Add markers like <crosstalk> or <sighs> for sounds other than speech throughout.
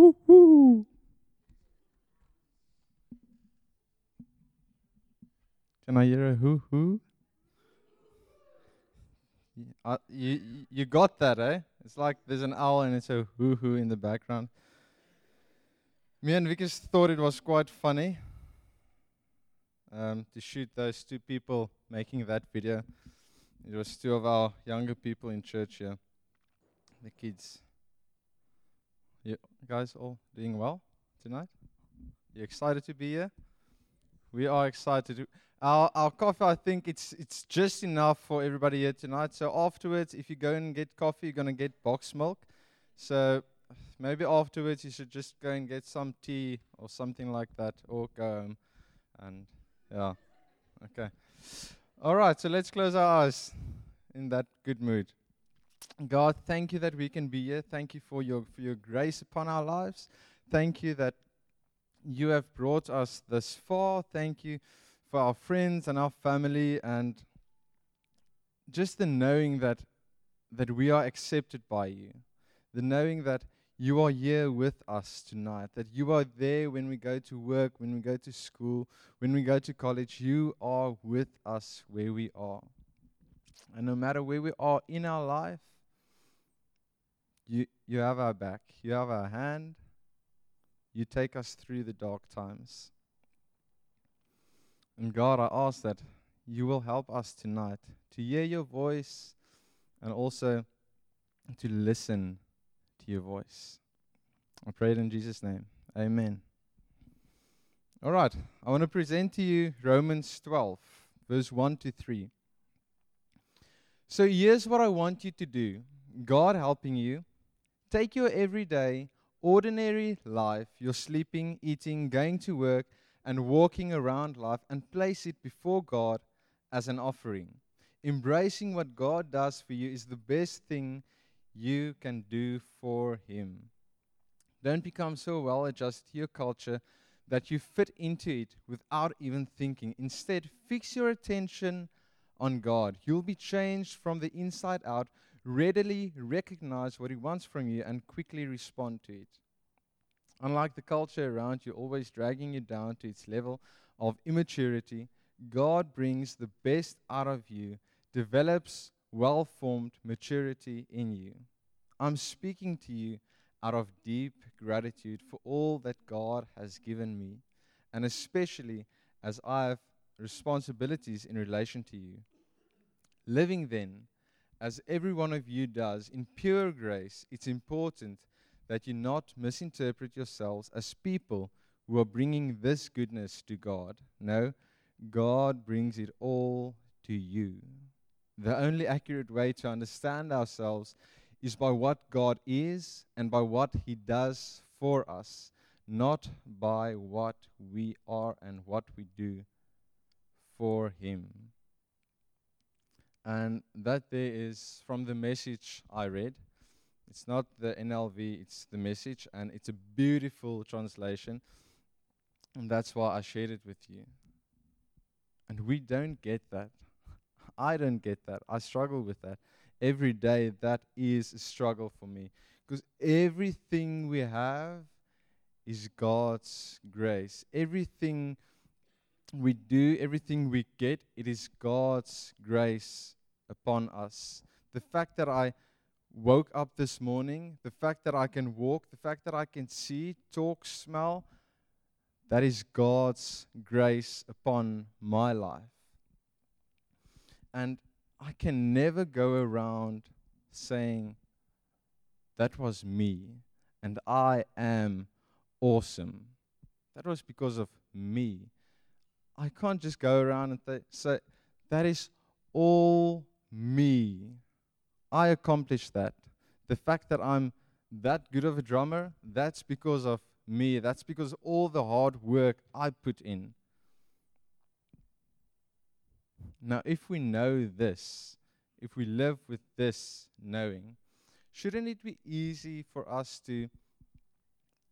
hoo hoo. Can I hear a hoo hoo? Uh, you you- you got that, eh? It's like there's an owl and it's a hoo hoo in the background. Me and Vickers thought it was quite funny um, to shoot those two people making that video. It was two of our younger people in church here, the kids. You guys all doing well tonight? You excited to be here? We are excited. Our our coffee, I think it's it's just enough for everybody here tonight. So afterwards, if you go and get coffee, you're gonna get box milk. So maybe afterwards you should just go and get some tea or something like that, or go home. And yeah, okay. All right. So let's close our eyes in that good mood. God, thank you that we can be here. Thank you for your for your grace upon our lives. Thank you that you have brought us this far. Thank you for our friends and our family and just the knowing that that we are accepted by you. The knowing that you are here with us tonight, that you are there when we go to work, when we go to school, when we go to college. You are with us where we are. And no matter where we are in our life, you, you have our back, you have our hand, you take us through the dark times. And God, I ask that you will help us tonight to hear your voice and also to listen to your voice. I pray it in Jesus' name. Amen. All right, I want to present to you Romans 12, verse 1 to 3. So here's what I want you to do God helping you. Take your everyday, ordinary life, your sleeping, eating, going to work, and walking around life, and place it before God as an offering. Embracing what God does for you is the best thing you can do for Him. Don't become so well adjusted to your culture that you fit into it without even thinking. Instead, fix your attention on God. You'll be changed from the inside out, readily recognize what He wants from you, and quickly respond to it. Unlike the culture around you, always dragging you down to its level of immaturity, God brings the best out of you, develops well formed maturity in you. I'm speaking to you out of deep gratitude for all that God has given me, and especially as I have responsibilities in relation to you. Living then, as every one of you does, in pure grace, it's important that you not misinterpret yourselves as people who are bringing this goodness to God. No, God brings it all to you. The only accurate way to understand ourselves is by what God is and by what He does for us, not by what we are and what we do for Him. And that there is from the message I read. It's not the NLV, it's the message, and it's a beautiful translation. And that's why I shared it with you. And we don't get that. <laughs> I don't get that. I struggle with that. Every day, that is a struggle for me. Because everything we have is God's grace. Everything we do, everything we get, it is God's grace upon us. The fact that I woke up this morning, the fact that I can walk, the fact that I can see, talk, smell, that is God's grace upon my life. And I can never go around saying, that was me and I am awesome. That was because of me. I can't just go around and th- say, that is all me. I accomplished that. The fact that I'm that good of a drummer, that's because of me. That's because of all the hard work I put in. Now, if we know this, if we live with this knowing, shouldn't it be easy for us to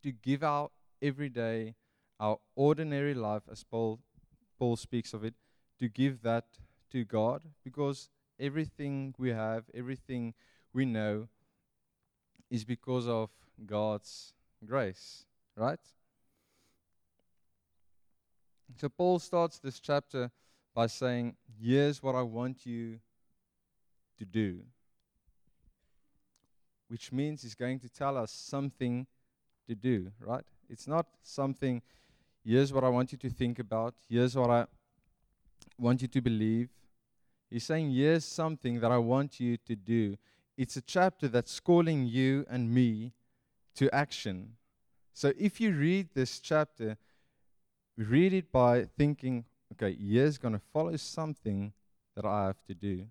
to give our everyday, our ordinary life, as Paul Paul speaks of it, to give that to God? Because everything we have, everything we know, is because of God's grace, right? So Paul starts this chapter by saying, Here's what I want you to do. Which means he's going to tell us something to do, right? It's not something, here's what I want you to think about, here's what I want you to believe. He's saying, here's something that I want you to do. It's a chapter that's calling you and me to action. So if you read this chapter, read it by thinking, okay, here's going to follow something that I have to do.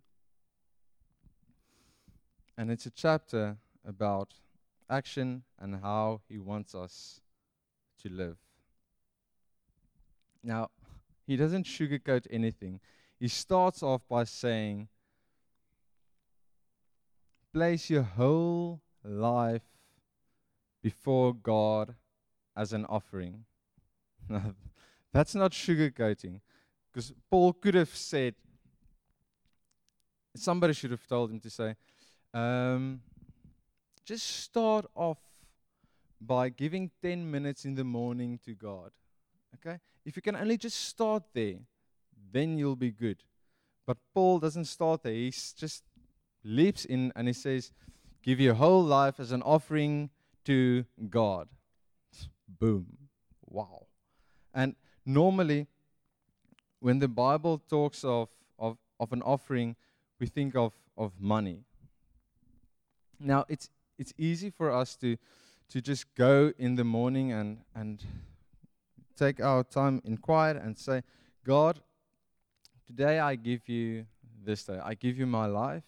And it's a chapter about action and how he wants us to live. Now, he doesn't sugarcoat anything. He starts off by saying, Place your whole life before God as an offering. <laughs> That's not sugarcoating. Because Paul could have said, somebody should have told him to say, um, just start off by giving 10 minutes in the morning to God. Okay? If you can only just start there, then you'll be good. But Paul doesn't start there. He just leaps in and he says, Give your whole life as an offering to God. Boom. Wow. And normally, when the Bible talks of, of, of an offering, we think of, of money. Now, it's, it's easy for us to, to just go in the morning and, and take our time in quiet and say, God, today I give you this day. I give you my life,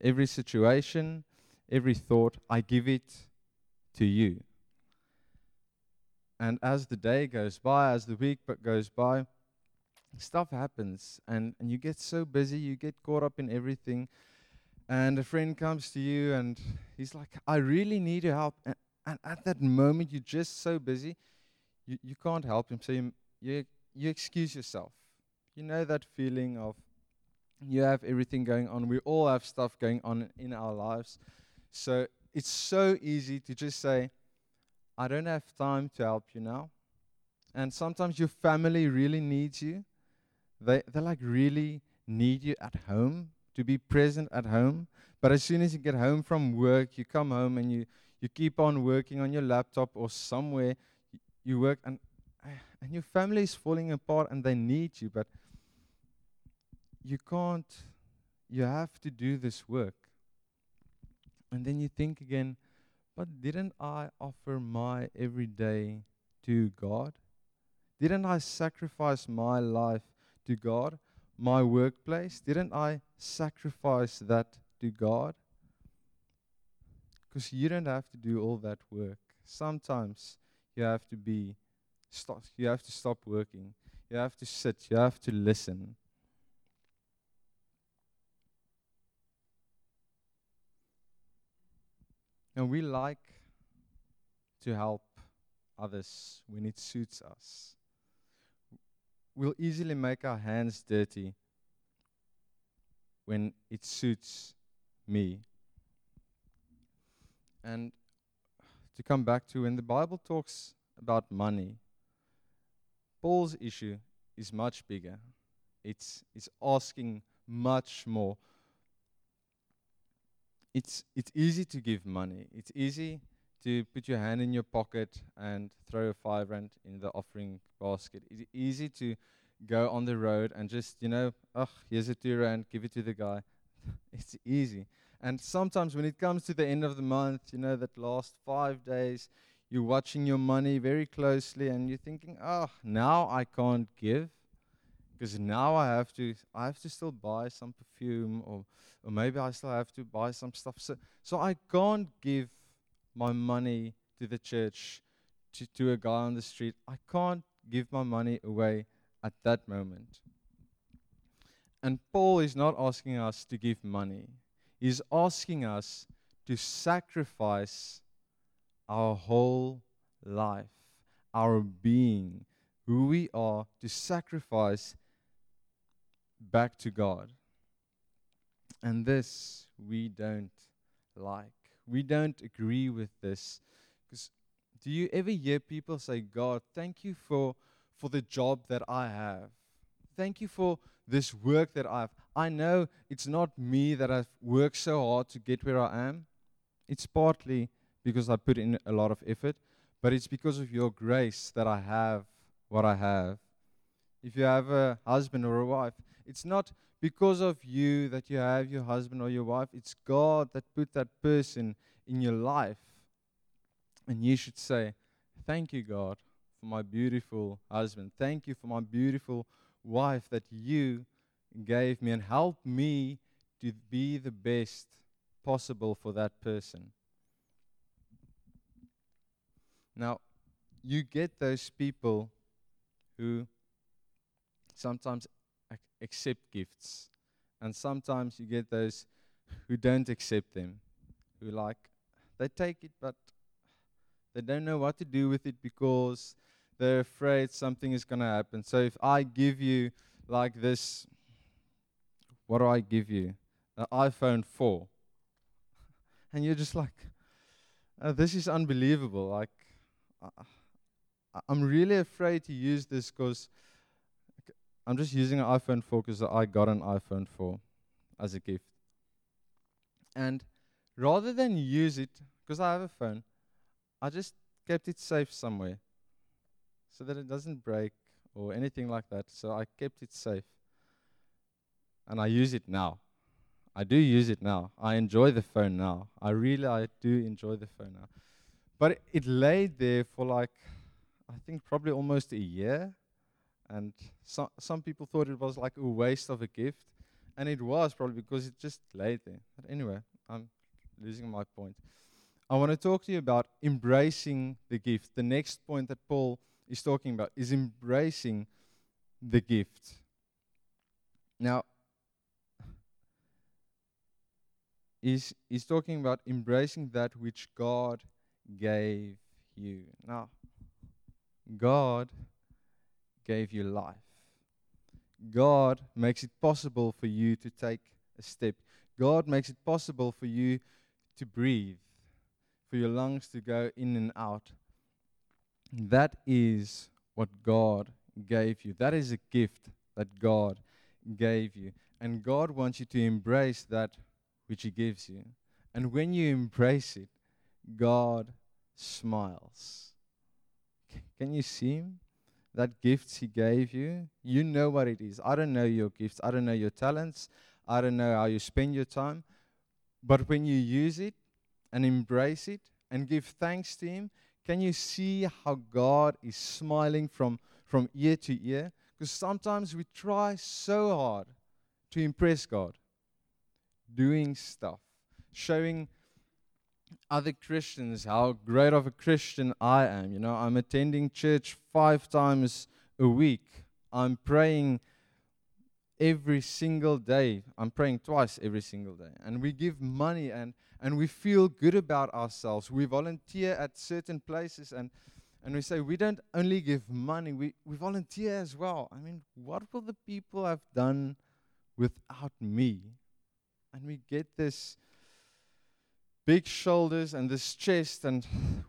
every situation, every thought, I give it to you. And as the day goes by, as the week goes by, stuff happens and, and you get so busy, you get caught up in everything. And a friend comes to you and he's like, I really need your help. And, and at that moment, you're just so busy, you, you can't help him. So you, you, you excuse yourself. You know that feeling of you have everything going on. We all have stuff going on in our lives. So it's so easy to just say, I don't have time to help you now. And sometimes your family really needs you. They, they like really need you at home to be present at home. But as soon as you get home from work, you come home and you, you keep on working on your laptop or somewhere. You, work and, <sighs> and your family is falling apart and they need you. But you can't, you have to do this work. And then you think again, but didn't I offer my everyday to God? Didn't I sacrifice my life to God? My workplace? Didn't I sacrifice that to God? Because you don't have to do all that work. Sometimes you have to be stop you have to stop working. You have to sit, you have to listen. And we like to help others when it suits us. We'll easily make our hands dirty when it suits me. And to come back to when the Bible talks about money, Paul's issue is much bigger. It's, it's asking much more it's it's easy to give money. It's easy to put your hand in your pocket and throw a five rand in the offering basket. It's easy to go on the road and just, you know, oh, here's a two rand, give it to the guy. <laughs> it's easy. And sometimes when it comes to the end of the month, you know, that last five days, you're watching your money very closely and you're thinking, oh, now I can't give because now I have to I have to still buy some perfume or or maybe I still have to buy some stuff. So so I can't give my money to the church to, to a guy on the street. I can't give my money away at that moment. And Paul is not asking us to give money he's asking us to sacrifice our whole life our being who we are to sacrifice back to God. And this we don't like. We don't agree with this because Do you ever hear people say, God, thank you for, for the job that I have? Thank you for this work that I've. I know it's not me that I've worked so hard to get where I am. It's partly because I put in a lot of effort, but it's because of your grace that I have what I have. If you have a husband or a wife, it's not because of you that you have your husband or your wife, it's God that put that person in your life. And you should say, Thank you, God, for my beautiful husband. Thank you for my beautiful wife that you gave me and help me to be the best possible for that person. Now, you get those people who sometimes ac- accept gifts, and sometimes you get those who don't accept them, who like, they take it, but they don't know what to do with it because they're afraid something is going to happen. So if I give you like this, what do I give you? An iPhone 4. <laughs> And you're just like, uh, this is unbelievable. Like, uh, I'm really afraid to use this because I'm just using an iPhone 4 because I got an iPhone 4 as a gift. And rather than use it, because I have a phone, I just kept it safe somewhere so that it doesn't break or anything like that. So I kept it safe. And I use it now. I do use it now. I enjoy the phone now. I really I do enjoy the phone now. But it, it laid there for like I think probably almost a year. And so, some people thought it was like a waste of a gift. And it was probably because it just laid there. But anyway, I'm losing my point. I want to talk to you about embracing the gift. The next point that Paul is talking about is embracing the gift. Now, he's, he's talking about embracing that which God gave you. Now, God gave you life. God makes it possible for you to take a step. God makes it possible for you to breathe, for your lungs to go in and out. That is what God gave you. That is a gift that God gave you. And God wants you to embrace that which He gives you. And when you embrace it, God smiles. C- can you see Him? That gift He gave you, you know what it is. I don't know your gifts, I don't know your talents, I don't know how you spend your time. But when you use it and embrace it and give thanks to Him, can you see how God is smiling from, from ear to ear? Because sometimes we try so hard to impress God, doing stuff, showing other Christians how great of a Christian I am. You know, I'm attending church five times a week. I'm praying every single day. I'm praying twice every single day. And we give money and and we feel good about ourselves. We volunteer at certain places and and we say we don't only give money, we, we volunteer as well. I mean, what will the people have done without me? And we get this big shoulders and this chest, and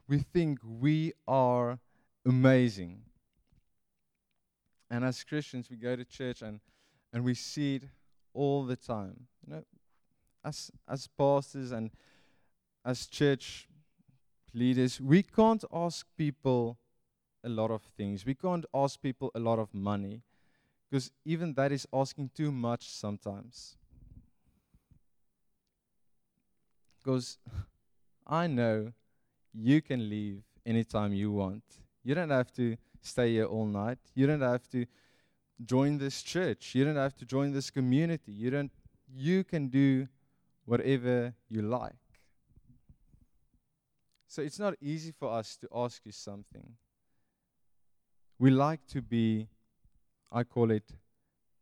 we think we are amazing. And as Christians, we go to church and, and we see it all the time. You know, as as pastors and as church leaders, we can't ask people a lot of things. We can't ask people a lot of money because even that is asking too much sometimes. Because <laughs> I know you can leave anytime you want. You don't have to stay here all night. You don't have to join this church. You don't have to join this community. You don't you can do whatever you like. So it's not easy for us to ask you something. We like to be, I call it,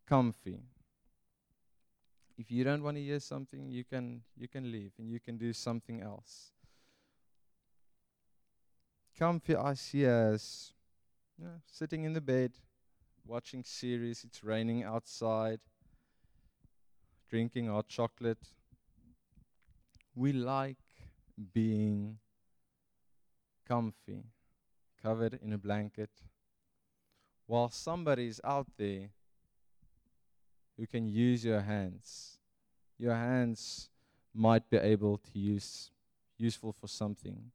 comfy. If you don't want to hear something, you can you can leave and you can do something else. Comfy I see as you know, sitting in the bed, watching series, it's raining outside, drinking hot chocolate, we like being comfy. covered in a blanket, while somebody is out there who can use your hands. Your hands might be able to use useful for something.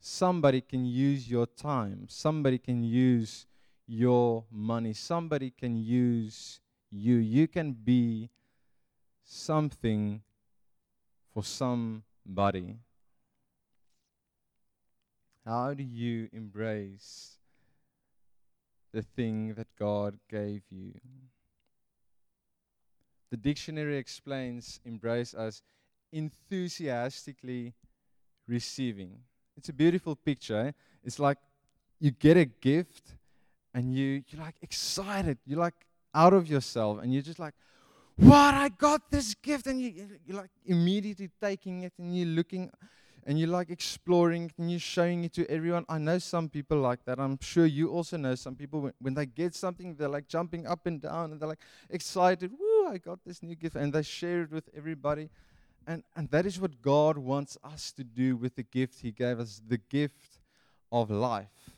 Somebody can use your time. Somebody can use your money. Somebody can use you. You can be something for somebody. How do you embrace the thing that God gave you? The dictionary explains embrace as enthusiastically receiving. It's a beautiful picture. Eh? It's like you get a gift and you you're like excited. You're like out of yourself and you're just like, "What? I got this gift!" And you you're like immediately taking it and you're looking and you're like exploring and you're showing it to everyone. I know some people like that. I'm sure you also know some people when, when they get something, they're like jumping up and down and they're like excited. Woo, I got this new gift. And they share it with everybody. And, and that is what God wants us to do with the gift He gave us the gift of life.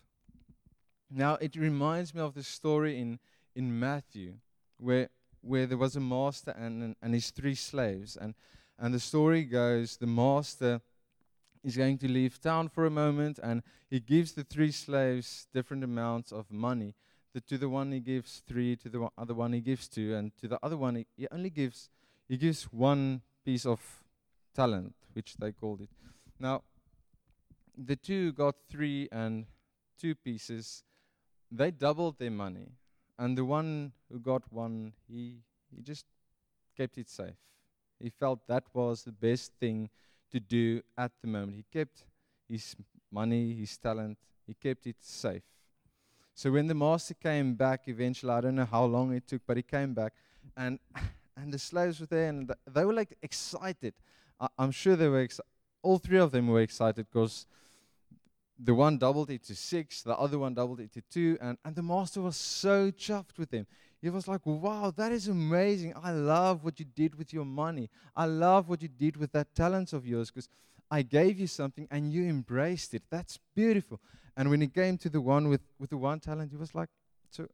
Now, it reminds me of the story in, in Matthew where, where there was a master and, and, his three slaves. And, and the story goes the master is going to leave town for a moment and he gives the three slaves different amounts of money. The, to the one he gives three, to the other one he gives two, and to the other one he, he only gives he gives one piece of talent, which they called it. Now, the two got three and two pieces. They doubled their money, and the one who got one, he he just kept it safe. He felt that was the best thing to do at the moment. He kept his money, his talent, he kept it safe. So when the master came back eventually, I don't know how long it took, but he came back and <sighs> and the slaves were there and they were like excited. I, am sure they were. All three of them were excited because the one doubled it to six, the other one doubled it to two, and, and the master was so chuffed with them. He was like, wow, that is amazing. I love what you did with your money. I love what you did with that talent of yours because I gave you something and you embraced it. That's beautiful. And when he came to the one with, with the one talent, he was like, so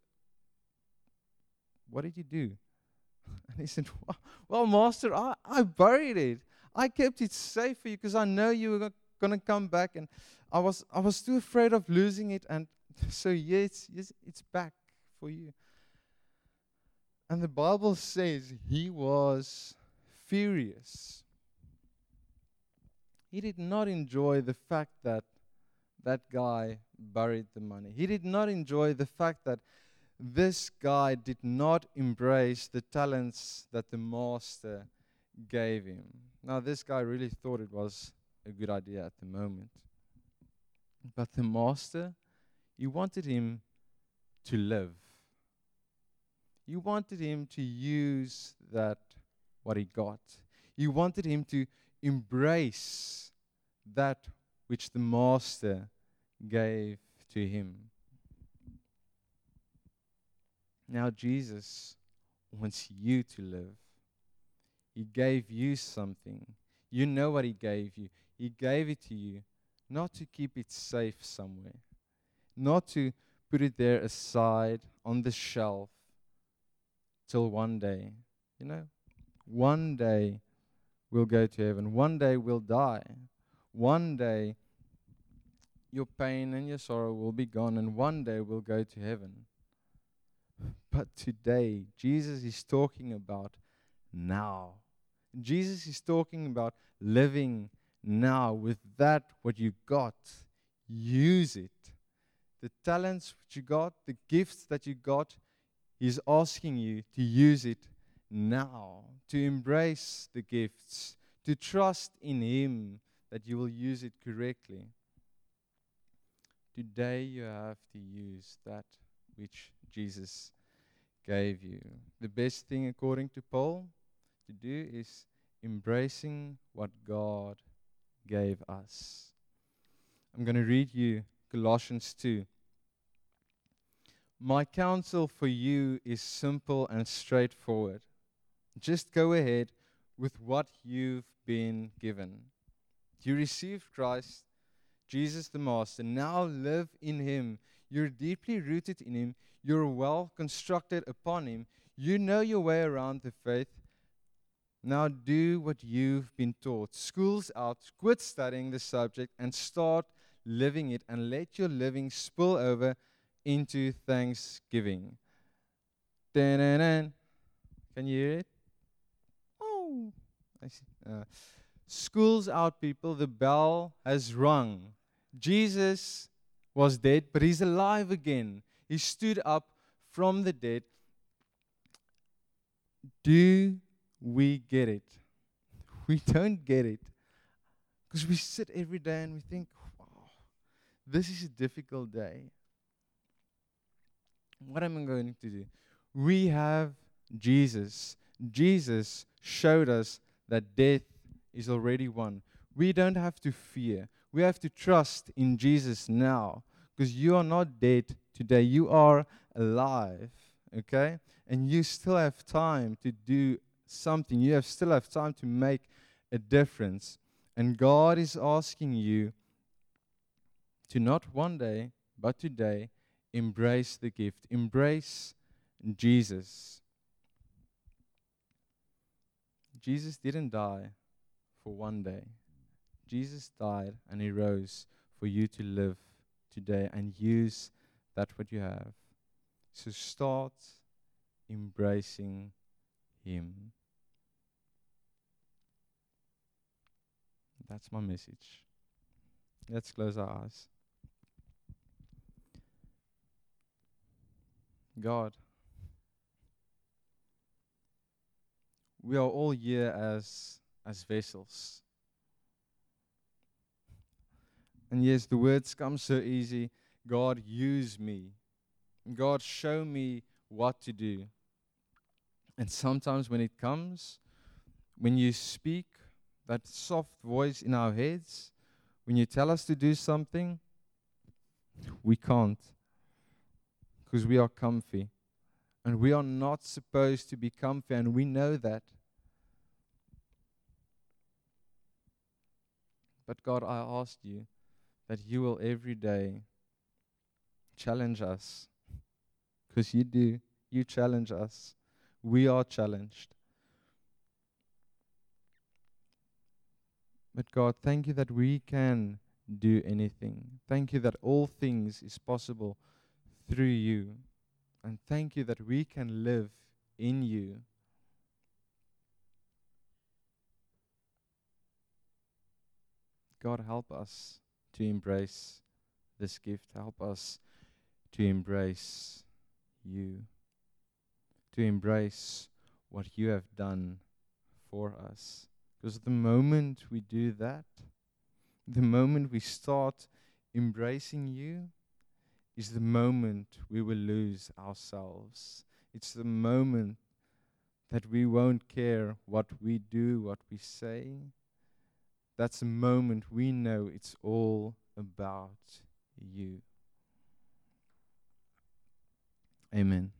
what did you do? <laughs> And he said, well, master, I, I buried it. I kept it safe for you because I know you were to come back. And I was, I was too afraid of losing it. And <laughs> so, yes, yes, it's back for you. And the Bible says he was furious. He did not enjoy the fact that that guy buried the money. He did not enjoy the fact that this guy did not embrace the talents that the master gave him. Now, this guy really thought it was a good idea at the moment. But the master, you wanted him to live. You wanted him to use that, what he got. You wanted him to embrace that which the master gave to him. Now, Jesus wants you to live. He gave you something. You know what He gave you. He gave it to you not to keep it safe somewhere, not to put it there aside on the shelf, till one day, you know, one day we'll go to heaven. One day we'll die. One day your pain and your sorrow will be gone, and one day we'll go to heaven. But today, Jesus is talking about now. Jesus is talking about living now with that what you got. Use it. The talents which you got, the gifts that you got, He's asking you to use it now, to embrace the gifts, to trust in Him that you will use it correctly. Today you have to use that which Jesus gave you. The best thing, according to Paul, to do is embracing what God gave us. I'm going to read you Colossians 2. My counsel for you is simple and straightforward. Just go ahead with what you've been given. You received Christ Jesus the Master. Now live in Him. You're deeply rooted in Him. You're well constructed upon Him. You know your way around the faith. Now do what you've been taught. School's out. Quit studying the subject and start living it, and let your living spill over into thanksgiving. Can you hear it? Oh, I see. Uh, school's out, people. The bell has rung. Jesus was dead, but he's alive again. He stood up from the dead. Do we get it? <laughs> We don't get it. Because we sit every day and we think, wow, this is a difficult day. What am I going to do? We have Jesus. Jesus showed us that death is already won. We don't have to fear. We have to trust in Jesus now because you are not dead today. You are alive, okay? And you still have time to do something. You have still have time to make a difference. And God is asking you to not one day, but today, embrace the gift. Embrace Jesus. Jesus didn't die for one day. Jesus died and he rose for you to live today and use that what you have. So start embracing him. That's my message. Let's close our eyes. God, we are all here as as vessels. And yes, the words come so easy. God, use me. God, show me what to do. And sometimes when it comes, when you speak, that soft voice in our heads, when you tell us to do something, we can't. Because we are comfy. And we are not supposed to be comfy, and we know that. But God, I ask you that you will every day challenge us. Because you do. You challenge us. We are challenged. But God, thank you that we can do anything. Thank you that all things is possible through you. And thank you that we can live in you. God, help us to embrace this gift. Help us to embrace you, to embrace what you have done for us. Because the moment we do that, the moment we start embracing you, is the moment we will lose ourselves. It's the moment that we won't care what we do, what we say, that's the moment we know it's all about you. Amen.